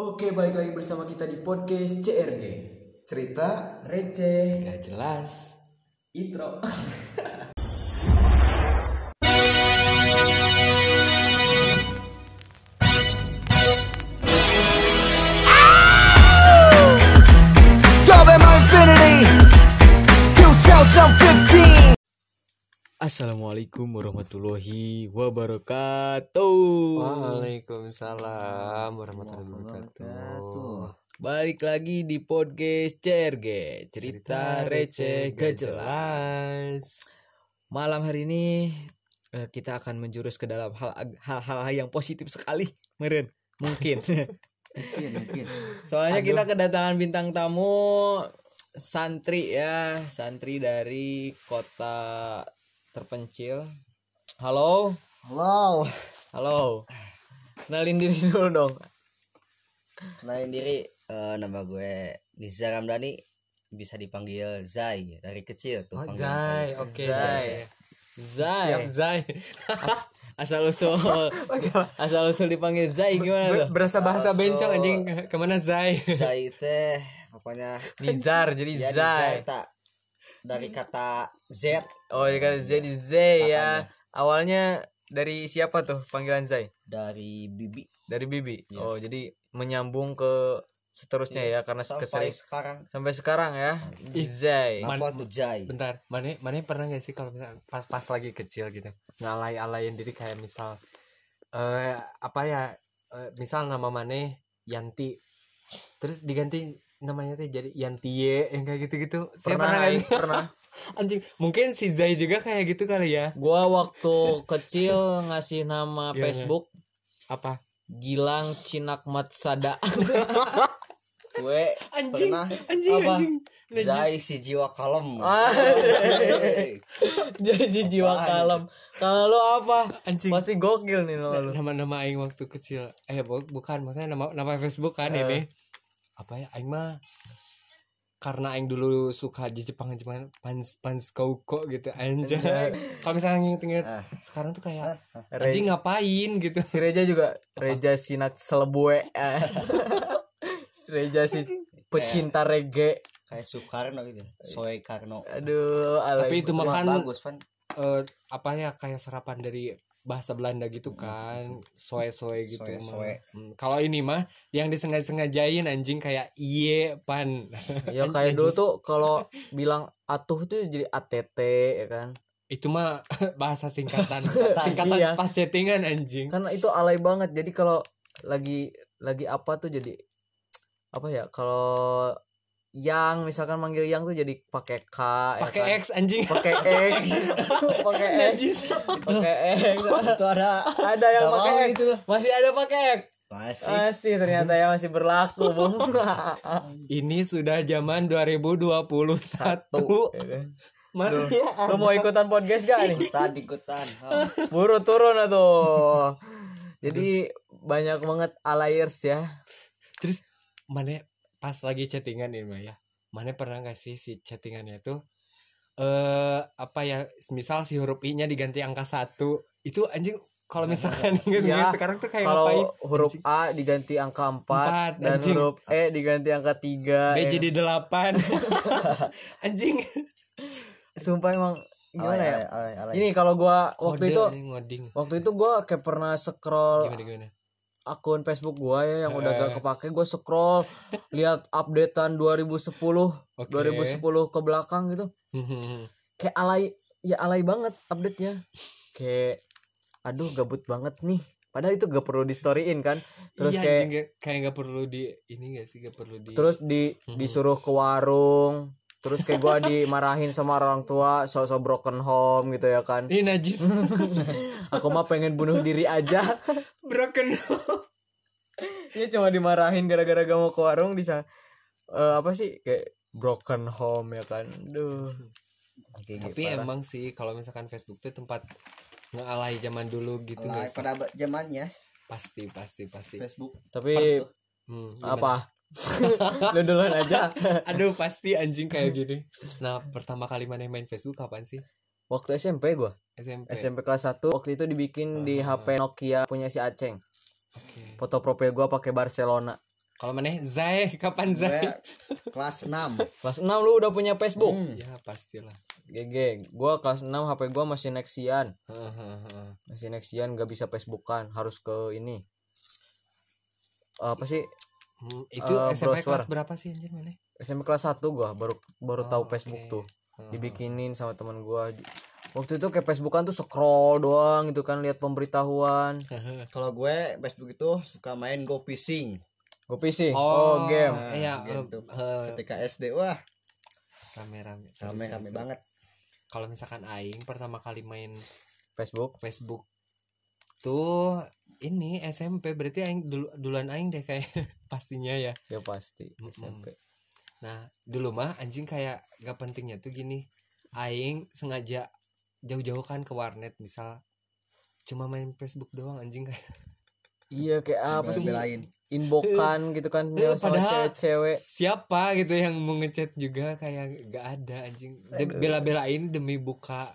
Oke, balik lagi bersama kita di podcast CRG. cerita Receh, Gak jelas. intro. Assalamualaikum warahmatullahi wabarakatuh. Waalaikumsalam warahmatullahi wabarakatuh. Balik lagi di podcast CRG Cerita receh gak jelas. Malam hari ini eh, kita akan menjurus ke dalam hal hal-hal yang positif sekali, meren. Mungkin. mungkin mungkin Soalnya kita kedatangan bintang tamu santri ya, santri dari kota terpencil. Halo, halo halo. Kenalin diri dulu dong. Kenalin diri, eh, nama gue Niza Ramdhani bisa dipanggil Zai dari kecil tuh Oh, Zai, oke. Zai. Zai. Siap Zai. Asal usul asal usul dipanggil Zai gimana tuh? berasa bahasa Langsung. bencong anjing ke mana Zai? Zai teh pokoknya Nizar jadi ya Zai. tak dari kata Z Oh, jadi jadi Z ya. Awalnya dari siapa tuh panggilan Zai? dari Bibi Dari Bibi. Iya. Oh, jadi menyambung ke seterusnya ya karena sampai kesering sekarang sampai sekarang ya. Zai. apa tuh Zai Bentar, mana mana pernah gak sih kalau pas pas lagi kecil gitu ngalay-alayin diri kayak misal eh apa ya eh, misal nama mana Yanti terus diganti namanya teh jadi Yantie yang kayak gitu-gitu Saya Pernah, Aing, sih? pernah. anjing mungkin si Zai juga kayak gitu kali ya Gua waktu kecil ngasih nama Gimana? Facebook apa Gilang Cinakmat Sada. gue Anjing, pernah anjing Apa? anjing Zai si jiwa kalem Ah. Zai. Jadi jiwa kalem. Kalau lu apa? anjing Pasti gokil nih lo lu. nama-nama aing waktu kecil eh bu- bukan maksudnya nama nama Facebook kan Eh. ini apa ya aing mah karena aing dulu suka di Jepang Jepang pans pans koko gitu anjay kalau misalnya inget-inget Ah. sekarang tuh kayak Re- anjing ngapain gitu si Reja juga Reja Sinak Selebue. Reja si pecinta reggae. kayak Soekarno gitu Soe Karno Aduh, alay. tapi itu makan bagus kan eh, apa ya kayak serapan dari bahasa Belanda gitu kan soe soe gitu Soe, soe. Hmm, kalau ini mah yang disengaja-sengajain anjing kayak iye pan ya kayak dulu tuh kalau bilang atuh tuh jadi ATT ya kan. itu mah bahasa singkatan singkatan Iya. pas chattingan anjing Karena itu alay banget. Jadi kalau lagi lagi apa tuh jadi apa ya? Kalau yang misalkan manggil yang tuh jadi pakai K ya pakai kan? X anjing. Pakai X. Pakai X. Pakai X. Itu ada ada yang pakai X. itu. masih ada pakai X? Masih. Masih ternyata ya masih berlaku bung ini sudah zaman 2021 satu. Ya kan? masih lu mau ikutan podcast gak nih? Tadi ikutan. Oh. buru turun atuh jadi banyak banget alayers ya. Terus mana pas lagi chattingan ini mah ya. Mana pernah gak sih si chattingannya tuh eh apa ya misal si huruf i nya diganti angka satu itu anjing kalau misalkan inget Iya, sekarang tuh kayak ngapain? kalau huruf anjing. A diganti angka 4 Empat, dan anjing. huruf E diganti angka 3 B jadi delapan. Anjing. Sumpah emang gimana ya? alay, alay. ini kalau gua waktu Kode, itu anjing, ngoding. waktu itu gua kayak pernah scroll gimana gimana akun Facebook gua ya yang udah gak Eh. kepake gua scroll lihat updatean 2010 Oke. 2010 ke belakang gitu kayak alay ya alay banget update-nya kayak aduh gabut banget nih padahal itu gak perlu di storyin kan terus Iya, kayak nggak- kayak nggak perlu di ini gak sih gak perlu di terus di Mhm. disuruh ke warung terus kayak gua dimarahin sama orang tua sosok broken home gitu ya kan. Ini najis. Aku mah pengen bunuh diri aja. Broken Iya cuma dimarahin gara-gara gak mau ke warung bisa eh, apa sih? Kayak broken home ya kan. Duh. Kayak tapi parah. emang sih kalau misalkan Facebook tuh tempat ngealay zaman dulu gitu Alay pada zamannya. Pasti pasti pasti. Facebook. Tapi Hmm, gimana? apa lu duluan aja. Aduh pasti anjing kayak gini. Nah pertama kali mana main Facebook kapan sih? Waktu SMP gua. SMP SMP kelas 1 waktu itu dibikin di Ah. HP Nokia punya si Aceng. Oke. foto profil gua pakai Barcelona. Kalau mana? Zai kapan gue Zai kelas 6 kelas 6 lu udah punya Facebook? Hmm. ya pastilah. GG gua kelas 6 HP gua masih Nexian. Masih Nexian gak bisa Facebookan. Harus ke ini. Apa sih Hmm, itu Eh, SMP browser. kelas berapa sih anjir mana SMP kelas 1 gua baru baru tahu Oh, Facebook oke. tuh Heeh. dibikinin sama teman gua waktu itu kayak Facebookan tuh scroll doang gitu kan lihat pemberitahuan kalau gue Facebook itu suka main go fishing gue PC oh, game Nah, iya game eh, tuh. eh, ketika SD wah rame-rame Seru, rame seru, rame seru. banget kalau misalkan aing pertama kali main Facebook Facebook tuh ini SMP berarti aing dulu duluan aing deh kayak pastinya ya. Ya pasti Mm-mm. SMP nah dulu mah anjing kayak gak pentingnya tuh gini. Aing sengaja jauh-jauh kan ke warnet misal cuma main Facebook doang anjing kayak. Iya kayak apa sih? lain inbokan gitu kan Eh, ya, sama padahal- cewek-cewek. siapa gitu yang mau ngechat juga kayak gak ada anjing. Bela-belain demi buka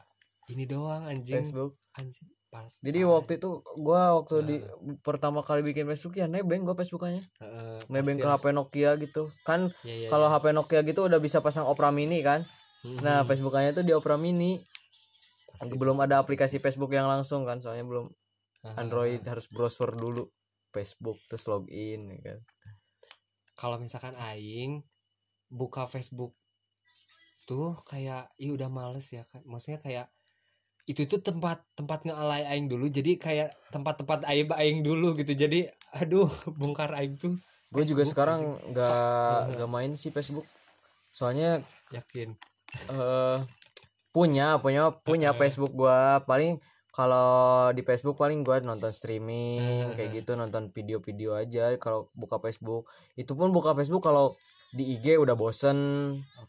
ini doang anjing. Facebook. Anjing Pal- jadi waktu itu gua waktu di Nah. pertama kali bikin Facebook ya nebeng gua Facebookannya Heeh, nebeng ke. HP Nokia gitu kan Ya, ya, kalau ya. HP Nokia gitu udah bisa pasang Opera Mini kan nah Mhm. Facebookannya tuh di Opera Mini Pasti, belum ada aplikasi Facebook yang langsung kan soalnya belum Hahaha. Android harus browser dulu Facebook terus login ya kan kalau misalkan aing buka Facebook tuh kayak ih udah males ya kan maksudnya kayak itu tuh tempat tempat ngealay aing dulu jadi kayak tempat-tempat aib aing dulu gitu. Jadi aduh bongkar aib tuh. Gue juga sekarang nggak nggak main sih Facebook. Soalnya yakin. eh punya punya punya. Facebook gua. Paling kalau di Facebook paling gua nonton streaming kayak gitu nonton video-video aja kalau buka Facebook. Itu pun buka Facebook kalau di IG udah bosen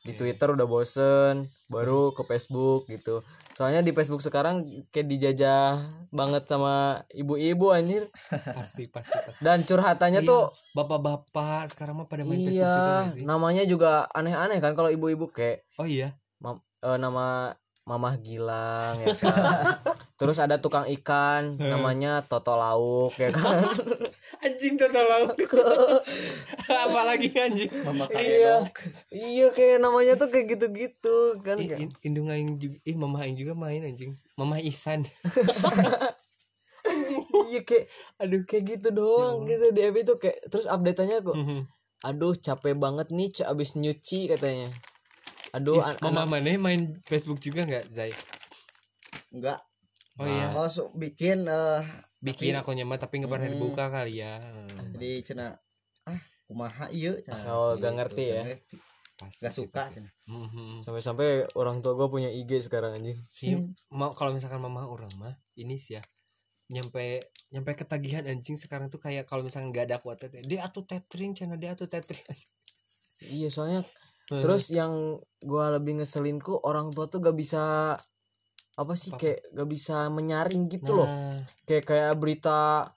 di Oke. Twitter udah bosen baru ke Facebook gitu soalnya di Facebook sekarang kayak dijajah banget sama ibu-ibu anjir pasti pasti pasti dan curhatannya Iya, tuh bapak-bapak sekarang mah pada main Facebook juga iya sih? namanya juga aneh-aneh kan kalau ibu-ibu kayak oh iya eh, nama Mamah Gilang ya kan. Terus ada tukang ikan namanya Toto Lauk ya kan. anjing total lauk. Apalagi anjing? Mama iya. Iya kayak namanya tuh kayak gitu-gitu kan. In- indung aing juga ih mama aing juga main anjing. Mama Isan iya kayak aduh. kayak gitu doang Ya gitu. Di FB tuh kayak terus update-nya kok Mhm. aduh capek banget nih abis nyuci katanya. Aduh an- mama anak- mana main Facebook juga nggak Zai? Enggak oh iya. Langsung bikin eh bikin tapi- akunnya mah tapi nggak pernah Hmm. dibuka kali ya jadi cina ah kumaha iya cenah. Oh, gak Gitu, ngerti ya. gak ngerti. Pasti gak sih, suka pasti. cenah. Mhm. sampai-sampai orang tua gua punya IG sekarang anjing. si mau kalau misalkan mama orang mah ini sih ya nyampe nyampe ketagihan anjing sekarang tuh kayak kalau misalkan nggak ada kuat teh dia atuh tethering channel dia atuh tethering Iya soalnya Terus yang gua lebih ngeselin ku orang tua tuh gak bisa apa sih Apa? kayak gak bisa menyaring gitu loh. Nah, Kayak kayak berita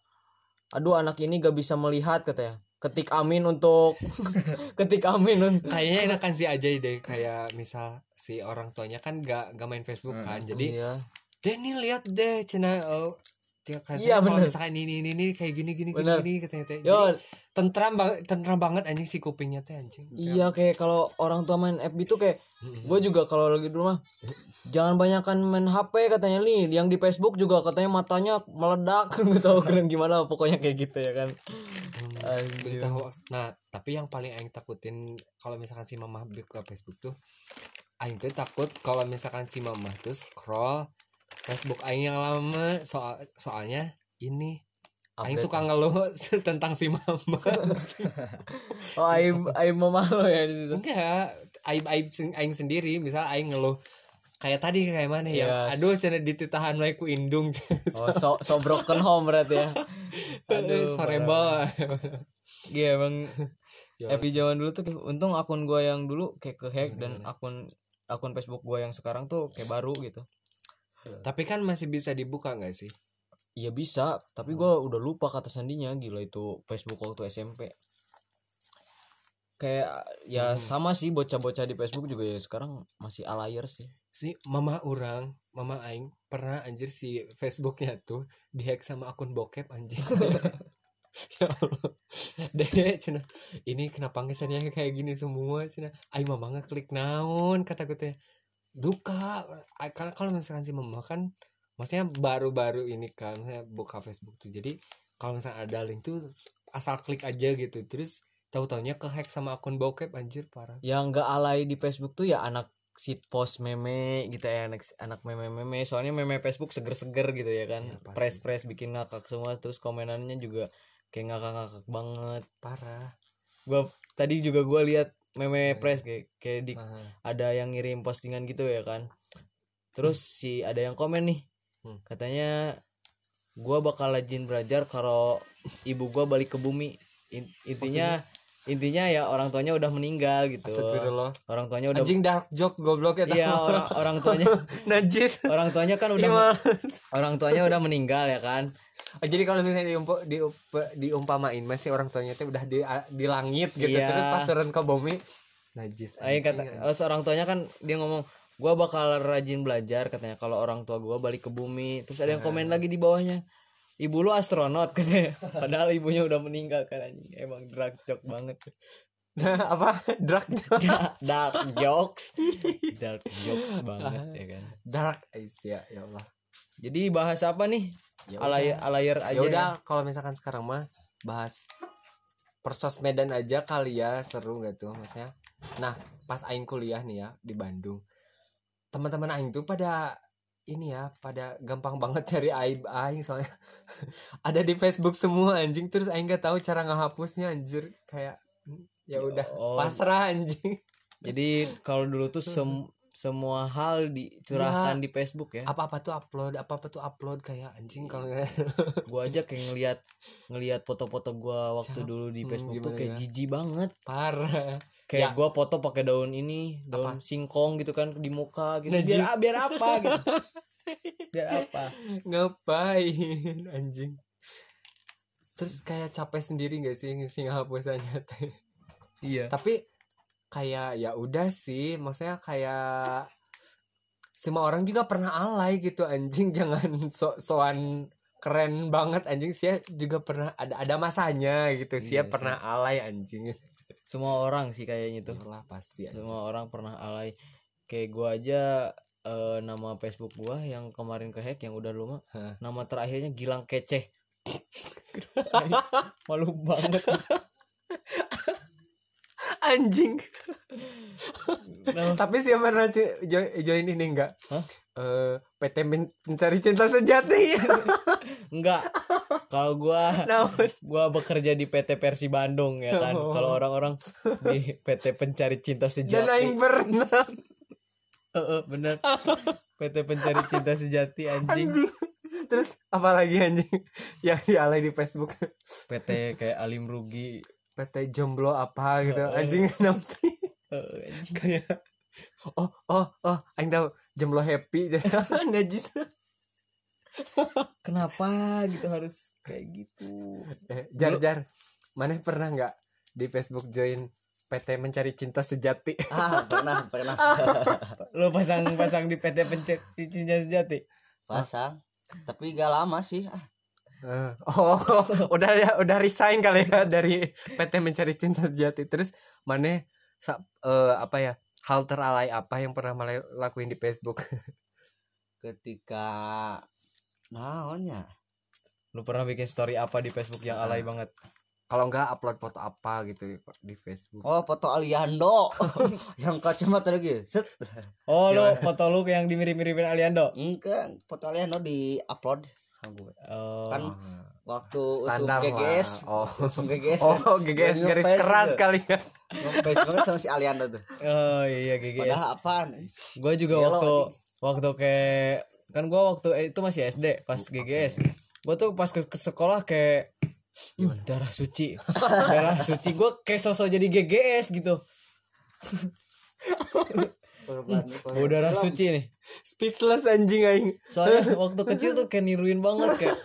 aduh anak ini gak bisa melihat katanya. Ketik amin untuk ketik amin untuk kayaknya enakan si aja deh kayak misal si orang tuanya kan nggak nggak main Facebook kan jadi iya. deh nih lihat deh cina oh, dia katanya Iya, kalau misalkan ini ini ini kayak gini gini gini, Bener. gini katanya teh. Tentram banget tentram banget anjing si kupingnya teh anjing. Iya kayak kalau orang tua main FB tuh kayak gue juga kalau lagi di rumah jangan banyakkan main HP katanya nih yang di Facebook juga katanya matanya meledak nggak tahu keren gimana pokoknya kayak gitu ya kan. Hmm, Anjir. berita hoax. Nah, tapi yang paling aing takutin kalau misalkan si mamah buka Facebook tuh aing tuh takut kalau misalkan si mamah tuh scroll Facebook aing yang lama soal soalnya ini aing suka ngeluh tentang si mama. oh aib aib mama lo ya di situ Enggak, aib aib aing sendiri, misal aing ngeluh kayak tadi kayak mana ya? Yes. Aduh, cina dititahan wae ku indung. Oh, so, so broken home berarti ya. Aduh, banget. Iya emang Ya. Epi zaman dulu tuh untung akun gua yang dulu kayak kehack dan Gimana? akun akun Facebook gua yang sekarang tuh kayak baru gitu. Tapi kan masih bisa dibuka nggak sih? Iya bisa, tapi gua udah lupa kata sandinya gila itu Facebook waktu SMP. Kayak ya Hmm. sama sih bocah-bocah di Facebook juga ya sekarang masih alayer sih. Si mama orang, mama aing pernah anjir si Facebooknya tuh dihack sama akun bokep anjing. ya Allah deh cina ini kenapa ngesannya kayak gini semua cina ayo mama ngeklik naon kata gue teh duka. Ay, kalau misalkan si mama kan maksudnya baru-baru ini kan saya buka Facebook tuh. Jadi kalau misalnya ada link tuh asal klik aja gitu. Terus tahu taunya kehack sama akun bokep anjir parah. Yang nggak alay di Facebook tuh ya anak sit post meme gitu ya anak anak meme meme soalnya meme Facebook seger-seger gitu ya kan. Pasti. press press bikin ngakak semua. Terus komenannya juga kayak ngakak-ngakak banget. Parah. Gua tadi juga gua lihat meme press kayak kayak di ada yang ngirim postingan gitu ya kan. Terus si ada yang komen nih Hmm. katanya gua bakal rajin belajar kalau ibu gua balik ke bumi. In- intinya intinya ya orang tuanya udah meninggal gitu. Orang tuanya udah anjing dark joke goblok ya iya orang orang tuanya najis. Orang tuanya kan udah Iya, orang tuanya udah meninggal ya kan Oh, jadi kalau misalnya diumpa, diup- diumpamain masih orang tuanya tuh udah di di langit gitu Iya. terus pas turun ke bumi najis Ayo kata oh, seorang tuanya kan dia ngomong gua bakal rajin belajar katanya. Kalau orang tua gua balik ke bumi terus ada yang komen lagi di bawahnya ibu lu astronot katanya. Padahal ibunya udah meninggal kan anjing. Emang drag joke banget. Nah apa? Dark joke? Da- dark jokes. Dark jokes banget ya kan? Dark eyes ya ya Allah. Jadi bahas apa nih Ya alay alayer aja ya udah kalau misalkan sekarang mah bahas persos Medan aja kali ya seru gak tuh maksudnya? Nah pas aing kuliah nih ya di Bandung teman-teman aing tuh pada ini ya pada gampang banget cari aib aing soalnya. Ada di Facebook semua anjing. Terus aing gak tahu cara ngehapusnya anjir. Kayak hmm, ya udah oh. pasrah anjing. Jadi kalau dulu tuh sem- semua hal dicurahkan Iya. di Facebook ya. Apa-apa tuh upload apa-apa tuh upload kayak anjing kalau gua aja kayak ngelihat ngelihat foto-foto gua waktu Cak. dulu di Hmm, Facebook tuh gimana, kayak jijik banget. Parah. Kayak Ya. gua foto pakai daun ini daun Apa? singkong gitu kan di muka gitu. Najis. biar biar apa gitu. Biar apa? Ngapain anjing? Terus kayak capek sendiri gak sih ngisi nghapusannya teh iya. Tapi kayak ya udah sih maksudnya kayak semua orang juga pernah alay gitu anjing. Jangan so soan keren banget anjing. Sih juga pernah ada ada masanya gitu. Sih Iya sih. pernah alay anjing. Semua orang sih kayaknya tuh. Lah pasti anjing. semua orang pernah alay. Kayak gua aja eh, nama Facebook gua yang kemarin kehack yang udah lama nama terakhirnya Gilang Keceh. Malu banget anjing. Tapi siapa pernah ci- jo- join ini enggak? Hah? Eh, PT Men- pencari cinta sejati. Enggak. Kalau gua Naon? gua bekerja di PT Persi Bandung ya kan? Oh. kalau orang-orang di PT Pencari Cinta dan Sejati aing pernah Heeh, bener. PT Pencari Cinta Sejati anjing. Anjing. Terus apa lagi anjing? Yang dialay di Facebook. PT kayak Alim Rugi PT jomblo apa gitu. Oh, anjing sih Heeh, anjing. kayak oh oh oh aing tahu jomblo happy. Najis. Kenapa gitu harus kayak gitu? Eh, jar jar mana pernah nggak di Facebook join PT mencari cinta sejati? Ah pernah pernah. Lo pasang-pasang di PT Pencari Cinta Sejati? Pasang. Tapi gak lama sih. Ah Eh, oh udah ya udah resign kali ya dari PT mencari cinta sejati. Terus mana sa- eh, apa ya hal teralay apa yang pernah Male lakuin di Facebook? Ketika naonnya? Lo pernah bikin story apa di Facebook yang alay banget? kalau enggak upload foto apa gitu di Facebook. Oh foto Aliando. Yang kacamata lagi set. Oh lo foto lo yang dimirip-miripin Aliando? Enggak foto Aliando di upload oh. Kan waktu usum standar GGS lah oh. usum GGS oh GGS Gua garis keras gitu. kali ya. Ngefans banget sama si Aliando tuh. Oh iya GGS padahal apaan? Gue juga Gelo, waktu anjing. waktu kayak kan gue waktu eh, itu masih SD pas GGS gue tuh pas ke, ke sekolah kayak "Hmm, darah suci darah suci. Gue kayak sosok jadi GGS gitu bawa darah suci nih. Speechless anjing aing. Soalnya waktu kecil tuh kayak niruin banget kayak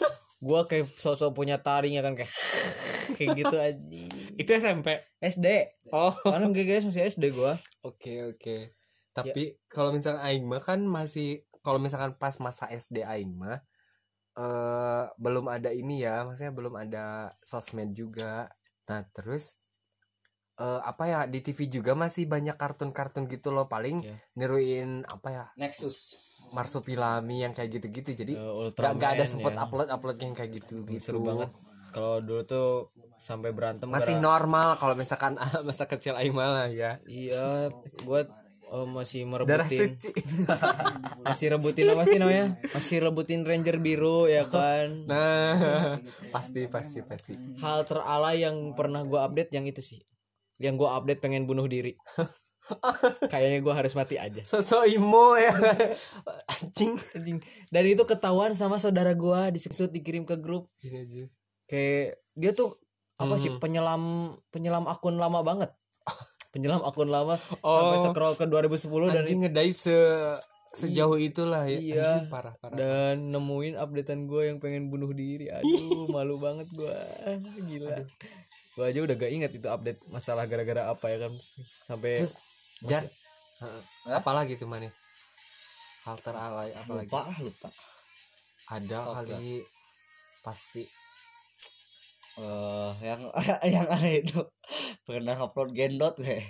gue kayak sosok punya taring ya kan kayak kayak gitu aja itu SMP SD oh. Karena GGS masih SD gue Oke oke. Tapi kalau misalkan aing mah kan masih kalau misalkan pas masa SD aing mah eh belum ada ini ya maksudnya belum ada sosmed juga. Nah terus eh apa ya di TV juga masih banyak kartun-kartun gitu loh. Paling Iya. niruin apa ya Nexus. Marsupilami yang kayak gitu-gitu. Jadi Eh, nggak nggak ada sempet ya. upload upload yang kayak gitu gitu seru banget. Kalau dulu tuh sampai berantem masih gara- normal kalau misalkan masa kecil aing malah ya. Iya gue masih darah merebutin suci. Masih rebutin apa sih namanya? Masih rebutin ranger biru ya kan? Nah pasti pasti pasti. Hal teralay yang pernah gue update yang itu sih yang gue update pengen bunuh diri. Kayaknya gue harus mati aja. Sosok imo ya. Anjing. Anjing. dan itu ketahuan sama saudara gue disebut dikirim ke grup. Aja. kayak dia tuh apa sih Hmm. penyelam penyelam akun lama banget. Penyelam akun lama sampai Oh. scroll ke 2010 dan ngedive se sejauh itulah ya. Iya. Anjing, parah parah dan nemuin updatean gue yang pengen bunuh diri. Aduh malu banget gue gila gue aja udah gak inget itu update masalah gara-gara apa ya kan sampai Terus, Jar Heeh. apalagi tuh mana hal teralay apalagi lupa lupa. Ada Oke. kali pasti. Eh yang yang aneh itu pernah upload gendot gue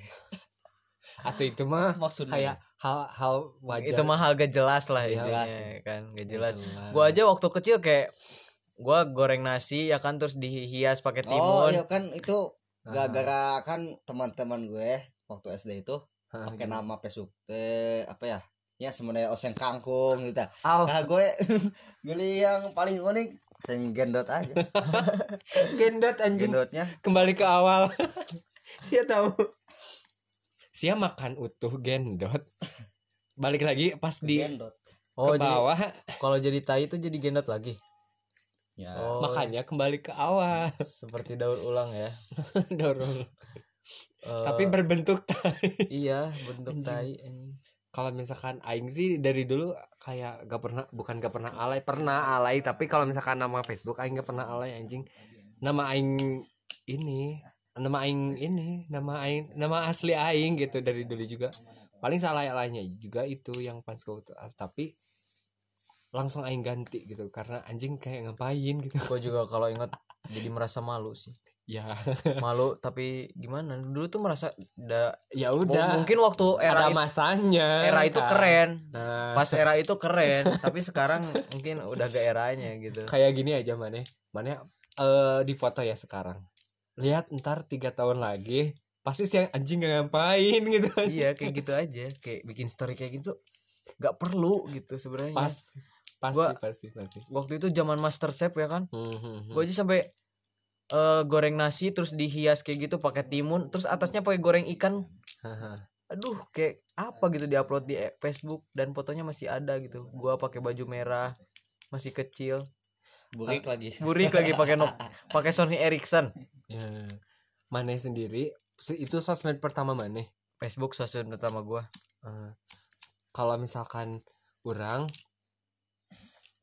atau itu mah maksudnya? kayak hal-hal wajar. Itu mah hal gak jelas lah intinya, jelas. kan? Gak jelas. Jelas. gue aja waktu kecil kayak gue goreng nasi ya kan terus dihias pakai oh timun. iya kan itu Ah. gara-gara kan teman-teman gue waktu SD itu pakai nama Facebook teh apa ya ya sebenarnya oseng kangkung gitu. Au, nah gue milih yang paling unik oseng gendot aja. Gendot anjing. Gendotnya. Kembali ke awal. Sia tahu? Sia makan utuh gendot? Balik lagi pas di gendot. oh ke bawah. kalau jadi tai itu jadi gendot lagi ya. Oh. Makanya kembali ke awal. Seperti daur ulang ya. Dorong Eh, tapi berbentuk tai. iya bentuk tai kalau misalkan aing sih dari dulu kayak gak pernah bukan gak pernah alay pernah alay tapi kalau misalkan nama Facebook aing gak pernah alay anjing. Nama aing ini nama aing ini nama aing nama asli aing gitu dari dulu juga. Paling salah alaynya juga itu yang pas kau tapi langsung aing ganti gitu karena anjing kayak ngapain gitu. Gue juga kalau ingat jadi merasa malu sih. Ya. Malu tapi gimana? Dulu tuh merasa da, ya udah. mungkin waktu era ada itu, masanya era itu kan. keren. Nah. Pas era itu keren tapi sekarang mungkin udah gak eranya gitu. Kayak gini aja mana mana eh di foto ya sekarang. Lihat ntar tiga tahun lagi pasti si anjing gak ngapain gitu. Iya kayak gitu aja. Kayak bikin story kayak gitu gak perlu gitu sebenarnya. Pas pasti Gua- pasti pasti. waktu itu zaman master chef ya kan? Hmm, hmm, hmm. gue aja sampai eh, goreng nasi terus dihias kayak gitu pakai timun terus atasnya pakai goreng ikan. Aduh kayak apa gitu diupload di e- Facebook dan fotonya masih ada gitu. Gua pakai baju merah masih kecil. Burik lagi. Burik lagi pakai nok pakai Sony Ericsson. Ya mana sendiri. Se- itu sosmed pertama mana Facebook sosmed pertama gua. Eh, kalau misalkan orang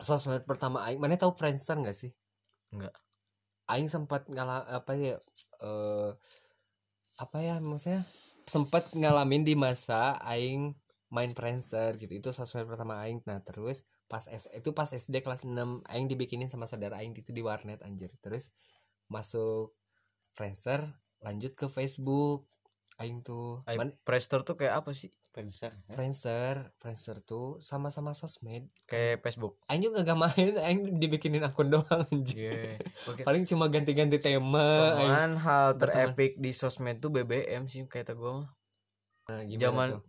sosmed pertama aing. Mana tahu Friendster nggak sih? Nggak. aing sempat ngalah apa ya eh apa ya maksudnya? Sempat ngalamin di masa aing main Friendster gitu. Itu sosmed pertama aing. Nah terus pas S itu pas SD kelas 6 aing dibikinin sama saudara aing itu di warnet anjir. Terus masuk Friendster lanjut ke Facebook. Aing tuh Man- Friendster tuh kayak apa sih Friendster Friendster, Friendster tuh sama-sama sosmed. kayak Facebook juga gak main, aing dibikinin akun doang anjir. Iya. Oke. Paling cuma ganti-ganti tema. Cuman hal terepik di sosmed tuh BBM sih kata mah. Nah, gimana Zaman-?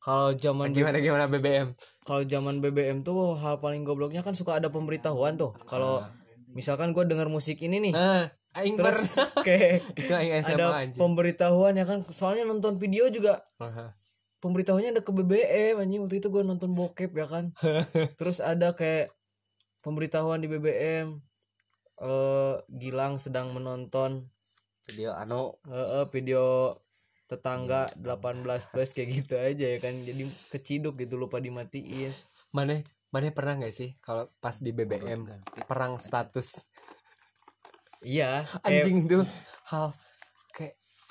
Kalau zaman Gimana gimana BBM? kalau zaman BBM tuh hal paling gobloknya kan suka ada pemberitahuan tuh. Kalau misalkan gua denger musik ini nih, Nah, aing terus kayak itu aing SMA ada pemberitahuan ya kan. Soalnya nonton video juga Aha. Pemberitahuannya ada ke BBM anjing. Waktu itu gue nonton bokep ya kan? Terus ada kayak pemberitahuan di BBM eh Gilang sedang menonton video anu. Eh, eh, video tetangga 18 plus kayak gitu aja ya kan? Jadi keciduk gitu lupa dimatiin. Mana mana pernah nggak sih kalau pas di BBM perang status? Iya anjing itu. Hal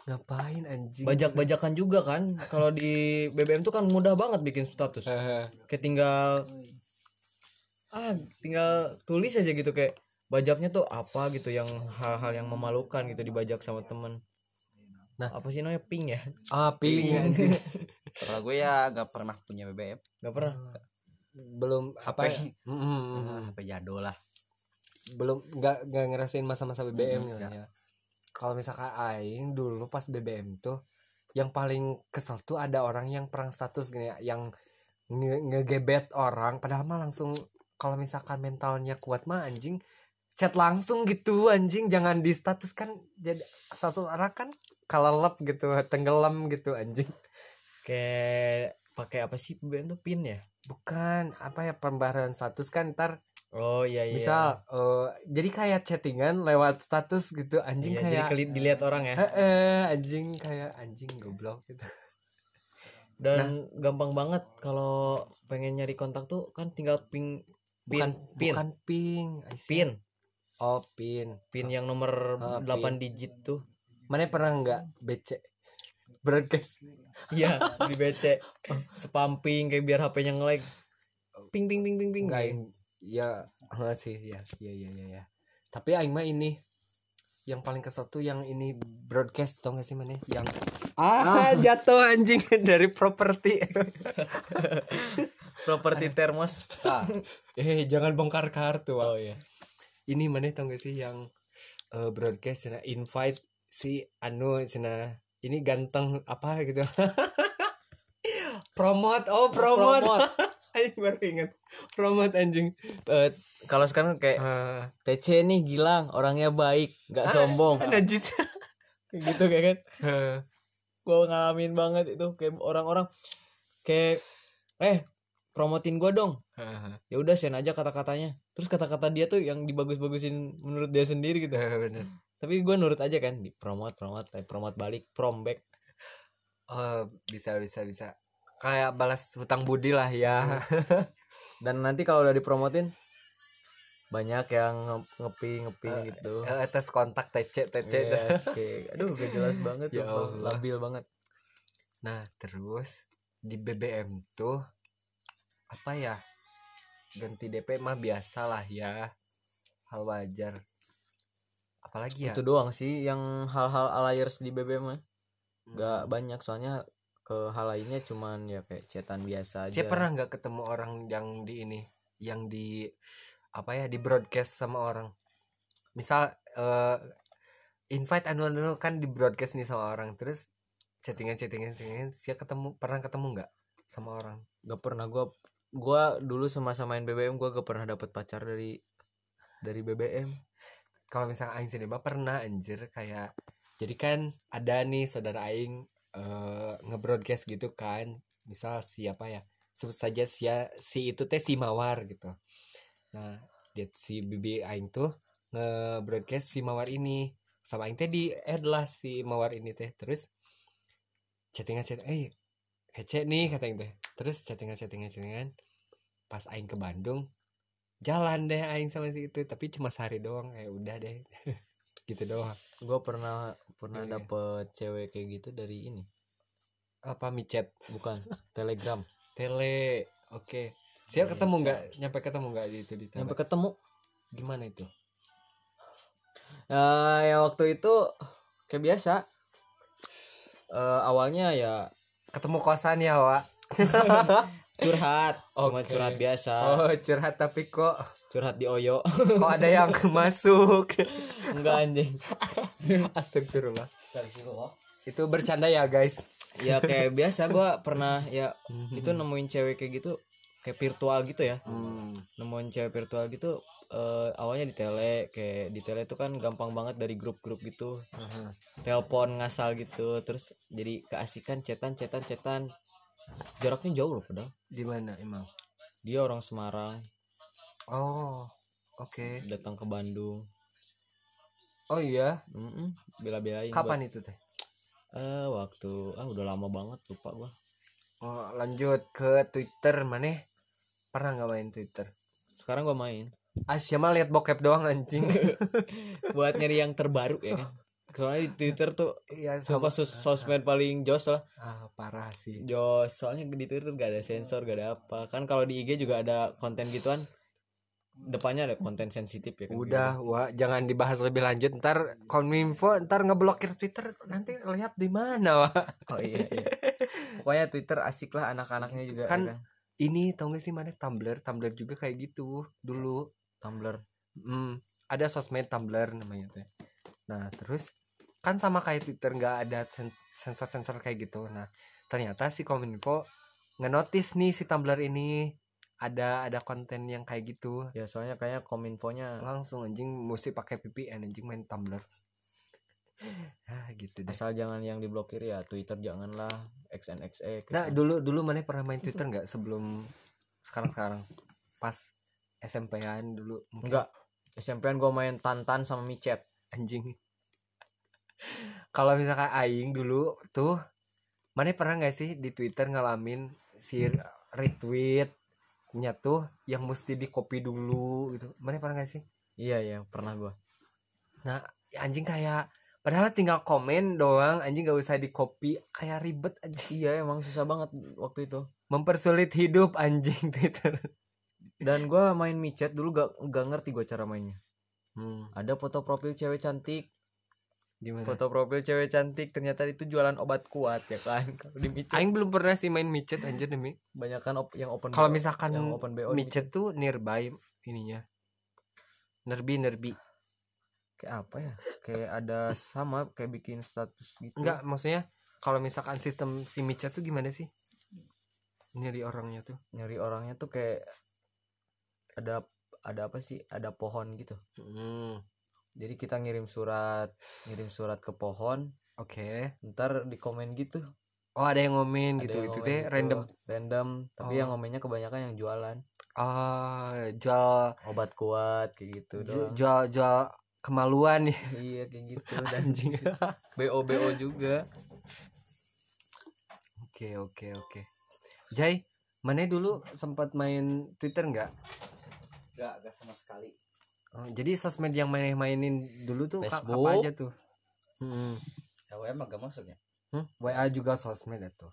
ngapain anjing? Bajak-bajakan juga kan. Kalau di BBM tuh kan mudah banget bikin status. Eh, kayak tinggal ah tinggal tulis aja gitu. Kayak bajaknya tuh apa gitu yang hal-hal yang memalukan gitu dibajak sama temen. Nah. apa sih namanya? Ping ya? Ah ping anjing. Kalau gue ya gak pernah punya BBM. nggak pernah? Belum apa ya? Mm, mm, mm, mm. HP jadul lah. belum nggak nggak ngerasain masa-masa BBM Mm, gitu ya kalau misalkan aing dulu pas BBM tuh yang paling kesel tuh ada orang yang perang status gini ya yang nge- ngegebet orang padahal mah langsung kalau misalkan mentalnya kuat mah anjing chat langsung gitu anjing jangan di status kan jadi satu orang kan kalelep gitu tenggelam gitu anjing. Kayak pakai apa sih BBM tuh pin ya? Bukan apa ya pembaharan status kan ntar oh iya iya. Misal eh, jadi kayak chattingan lewat status gitu anjing Iya, jadi kayak keli- dilihat orang ya. Eh anjing kayak anjing goblok gitu. Dan gampang banget kalau pengen nyari kontak tuh kan tinggal ping pin bukan pin. bukan ping pin. Oh pin. Pin yang nomor Ah, 8 pin. digit tuh. Mana pernah nggak BC broadcast. Iya di BC spamping kayak biar HP-nya nge-lag. Ping ping ping ping ping. Enggak ya ah, sih ya ya ya ya ya. Tapi aing mah ini yang paling kesel tuh yang ini broadcast tau gak sih mana yang ah jatuh anjing dari properti. Properti termos. Ah, eh jangan bongkar kartu oh iya ini mana tau gak sih yang eh, broadcast cina invite si anu cina ini ganteng apa gitu. Promote oh promote, Aing baru inget promote anjing. Eh, kalau sekarang kayak Eh, TC nih Gilang orangnya baik nggak sombong. najis Kayak gitu kayak kan? Eh, gue ngalamin banget itu kayak orang-orang kayak eh promotin gue dong. Eh, ya udah send aja kata-katanya. Terus kata-kata dia tuh yang dibagus-bagusin menurut dia sendiri gitu. Eh, bener. Tapi gue nurut aja kan di promote promote eh, promote balik prom back. Oh bisa bisa bisa kayak balas hutang budi lah ya dan nanti kalau udah dipromotin banyak yang nge- ngepi ngepi Eh, gitu Eh, tes kontak TC TC Iya, kayak, aduh gak jelas banget Ya. Allah. labil banget Nah, terus di BBM tuh apa ya? Ganti DP mah biasa lah ya. Hal wajar. Apalagi ya? itu doang sih yang hal-hal alayers di BBM mah Hmm. nggak banyak soalnya ke hal lainnya cuman ya kayak chatan biasa aja Saya pernah nggak ketemu orang yang di ini, yang di apa ya di broadcast sama orang. Misal eh invite anu anu kan di broadcast nih sama orang, terus chattingan chattingan chattingan, saya ketemu pernah ketemu nggak sama orang? gak pernah gua gua dulu semasa main BBM gua gak pernah dapet pacar dari dari BBM kalau misalnya aing sendiri pernah anjir kayak jadi kan ada nih saudara aing eh nge-broadcast gitu kan. Misal siapa ya sebut saja si si itu teh si mawar gitu. Nah dia si bibi aing tuh nge-broadcast si mawar ini. Sama aing teh di add lah si mawar ini teh. Terus chattingan chat eh hece nih kata aing teh. Terus chattingan chattingan chattingan pas aing ke Bandung jalan deh aing sama si itu. Tapi cuma sehari doang. Kayak udah deh gitu doang. Gua pernah pernah Iya. dapet cewek kayak gitu dari ini. Apa micet? Bukan telegram. Tele oke. Siap ketemu nggak? Nyampe ketemu nggak di itu di tele? sampai ketemu. Gimana itu? Eh ya waktu itu kayak biasa. Eh awalnya ya ketemu kosan ya wa curhat cuma Oke. curhat biasa. Oh curhat tapi kok curhat di Oyo. Kok ada yang masuk? Enggak anjing. Astagfirullah. Itu bercanda ya guys. Ya kayak biasa gua pernah ya itu nemuin cewek kayak gitu kayak virtual gitu ya. Hmm. nemuin cewek virtual gitu eh, awalnya di tele kayak di tele itu kan gampang banget dari grup-grup gitu. Telepon ngasal gitu terus jadi keasikan cetan cetan cetan jaraknya jauh loh padahal di mana emang? Dia orang Semarang. Oh oke. Datang ke Bandung. Oh iya? Mm-mm, bela-belain kapan itu teh? Eh waktu ah udah lama banget lupa gua. Oh lanjut ke twitter mana? Pernah nggak main twitter? Sekarang gua main. Asia mah lihat bokep doang anjing? Buat nyari yang terbaru ya kan soalnya di Twitter tuh iya sumpah sos sosmed paling jos lah. Ah parah sih. Jos soalnya di Twitter gak ada sensor gak ada apa. Kan kalau di IG juga ada konten gituan. Depannya ada konten sensitif ya kan? Udah, wah jangan dibahas lebih lanjut. Ntar kominfo ntar ngeblokir Twitter. Nanti lihat di mana, wah. oh iya iya. Pokoknya Twitter asik lah anak-anaknya juga Kan- ya Ini tau gak sih mana? Tumblr? Tumblr juga kayak gitu dulu. Tumblr. Hmm, ada sosmed Tumblr namanya teh. Nah, terus kan sama kayak Twitter nggak ada sen- sensor-sensor kayak gitu. Nah, ternyata si Kominfo ngenotis nih si Tumblr ini ada ada konten yang kayak gitu. ya soalnya kayaknya kominfonya Langsung anjing mesti pakai VPN anjing main Tumblr. ah, gitu deh. asal jangan yang diblokir ya Twitter janganlah XNXX Nah, dulu dulu mana pernah main Twitter nggak sebelum sekarang-sekarang? Pas SMP-an dulu mungkin. enggak SMP-an gue main Tantan sama Micet anjing kalau misalkan aing dulu tuh mana pernah nggak sih di Twitter ngalamin si retweet nya tuh yang mesti di copy dulu gitu? Mana pernah nggak sih? Iya iya pernah gue nah ya anjing kayak padahal tinggal komen doang anjing gak usah di copy kayak ribet anjing iya emang susah banget waktu itu. Mempersulit hidup anjing Twitter. Dan gue main Micet dulu gak gak ngerti gue cara mainnya. Hmm, ada foto profil cewek cantik gimana? Foto profil cewek cantik ternyata itu jualan obat kuat ya kan? Kalau di Micet. Aing belum pernah sih main micet anjir demi. Banyak kan op- yang open kalau misalkan yang open BO di micet tuh nearby ininya. Nerbi nerbi. Kayak apa ya? Kayak ada sama kayak bikin status gitu. Enggak, maksudnya kalau misalkan sistem si micet tuh gimana sih? Nyari orangnya tuh. nyari orangnya tuh kayak ada ada apa sih? Ada pohon gitu. Hmm, jadi kita ngirim surat ngirim surat ke pohon Oke. ntar di komen gitu Oh, ada yang ngomen Ada gitu. yang Itu teh gitu, random. random tapi Oh. yang ngomennya kebanyakan yang jualan Ah, jual obat kuat kayak gitu doang jual jual kemaluan nih. iya kayak gitu dan Anjing. bo bo juga Oke, oke, oke. Jai, mana dulu sempat main Twitter nggak? Enggak, enggak sama sekali. Oh, jadi sosmed yang main mainin dulu tuh Facebook. apa aja tuh? Hmm. WM agak masuknya. Hmm? WA juga sosmed itu.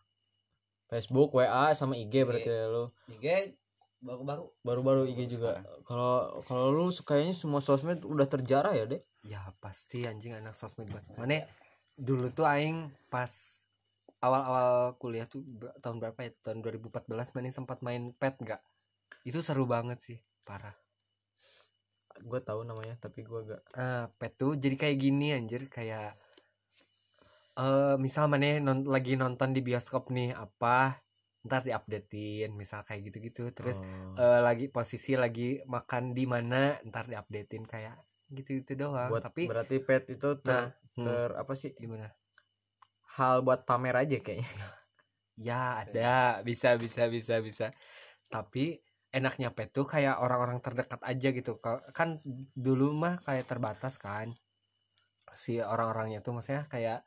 Facebook WA sama IG berarti ya lu IG baru-baru. baru-baru IG juga kalau kalau lu kayaknya semua sosmed udah terjarah ya deh Ya pasti anjing anak sosmed banget. Mana dulu tuh aing pas awal-awal kuliah tuh tahun berapa ya? Tahun 2014 mana sempat main pet nggak? Itu seru banget sih, parah. Gue tahu namanya tapi gue gak Ah, pet tuh jadi kayak gini anjir. Kayak eh misal mana non, lagi nonton di bioskop nih apa ntar diupdatein misal kayak gitu-gitu. Terus Oh. eh, lagi posisi lagi makan di mana ntar diupdatein kayak gitu-gitu doang. Buat tapi berarti pet itu ter, nah hmm, ter apa sih? Gimana? Hal buat pamer aja kayaknya. Ya ada. Bisa bisa bisa bisa. Tapi enaknya pet tuh kayak orang-orang terdekat aja gitu. Ka- kan dulu mah kayak terbatas kan. Si orang-orangnya tuh maksudnya kayak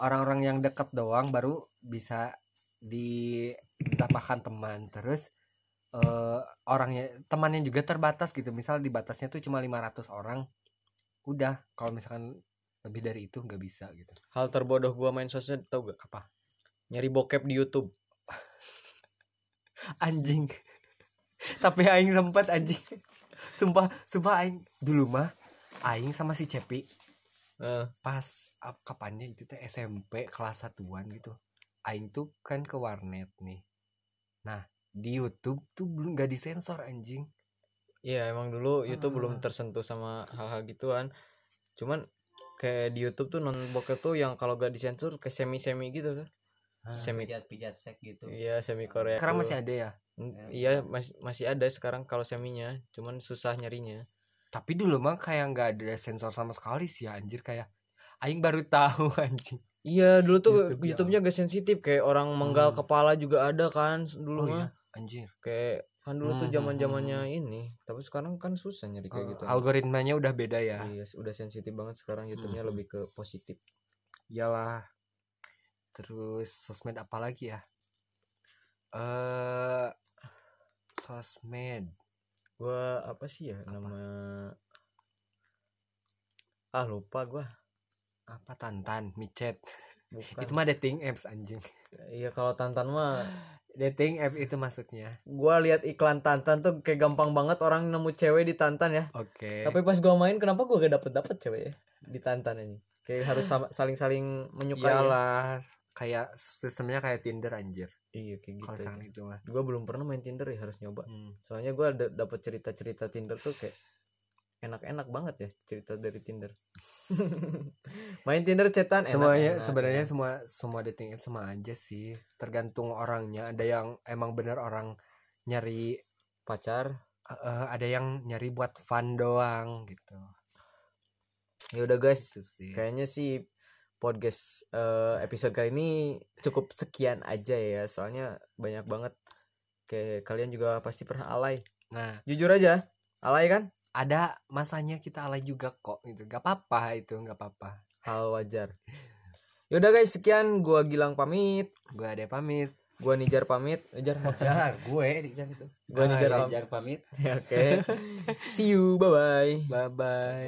orang-orang yang deket doang baru bisa ditambahkan teman. Terus eh orangnya temannya juga terbatas gitu. Misal dibatasnya tuh cuma 500 orang udah. Kalau misalkan lebih dari itu nggak bisa gitu. Hal terbodoh gue main sosmed tau gak Apa? nyari bokep di YouTube. Anjing tapi aing sempat anjing. Sumpah sumpah aing. Dulu mah aing sama si Cepi Eh, pas ap- kapannya itu teh SMP kelas satuan gitu aing tuh kan ke warnet nih. Nah di YouTube tuh belum nggak disensor anjing. Iya emang dulu YouTube belum tersentuh sama hal-hal gituan. Cuman kayak di YouTube tuh non bokep tuh yang kalau gak disensor kayak semi semi gitu tuh. Semi Pijat-pijat sek gitu. iya semi Korea sekarang tuh. masih ada ya iya masih masih ada sekarang kalau seminya cuman susah nyarinya. Tapi dulu mah kayak nggak ada sensor sama sekali sih anjir kayak aing baru tahu anjing. Iya dulu tuh YouTube, ya YouTube-nya gak sensitif kayak orang menggal Hmm. kepala juga ada kan oh dulu mah iya anjir. Kayak kan dulu tuh Hmm, zaman hmm, zamannya ini tapi sekarang kan susah nyari kayak gitu. Eh, algoritmanya udah beda ya. Iya udah sensitif banget sekarang YouTube-nya Hmm. lebih ke positif. Iyalah. Terus sosmed apa lagi ya? Eh sosmed. Gua apa sih ya nama ah lupa gua. Apa tantan micet. Bukan. Itu mah dating apps anjing. Iya kalau tantan mah dating app itu maksudnya. gua lihat iklan Tantan tuh kayak gampang banget orang nemu cewek di Tantan ya. Oke. Tapi pas gua main kenapa gua gak dapet dapet cewek ya di Tantan ini? Kayak harus sama- saling-saling menyukai ya. iyalah kayak sistemnya kayak Tinder anjir iya kayak gitu misalkan itu mah gue belum pernah main Tinder ya harus nyoba. Hmm. soalnya gue ada dapat cerita-cerita Tinder tuh kayak enak-enak banget ya cerita dari Tinder. Main Tinder cetan semuanya sebenarnya ya. semua semua dating app sama aja sih. Tergantung orangnya. Ada yang emang bener orang nyari pacar. Eh, ada yang nyari buat fun doang gitu. Ya udah guys. Gitu sih. kayaknya sih podcast eh, episode kali ini cukup sekian aja ya. Soalnya banyak banget. Kayak kalian juga pasti pernah alay. Nah. Jujur aja alay kan? Ada masanya kita alay juga kok gitu. Gak apa-apa itu gak apa-apa. Hal wajar. Yaudah guys sekian. Gua Gilang pamit. Gue ada pamit. Gua Nijar pamit. Nijar pamit Ya, gue di jam itu. gua Nijar Ah, pamit. Jar pamit. oke. See you. Bye bye bye bye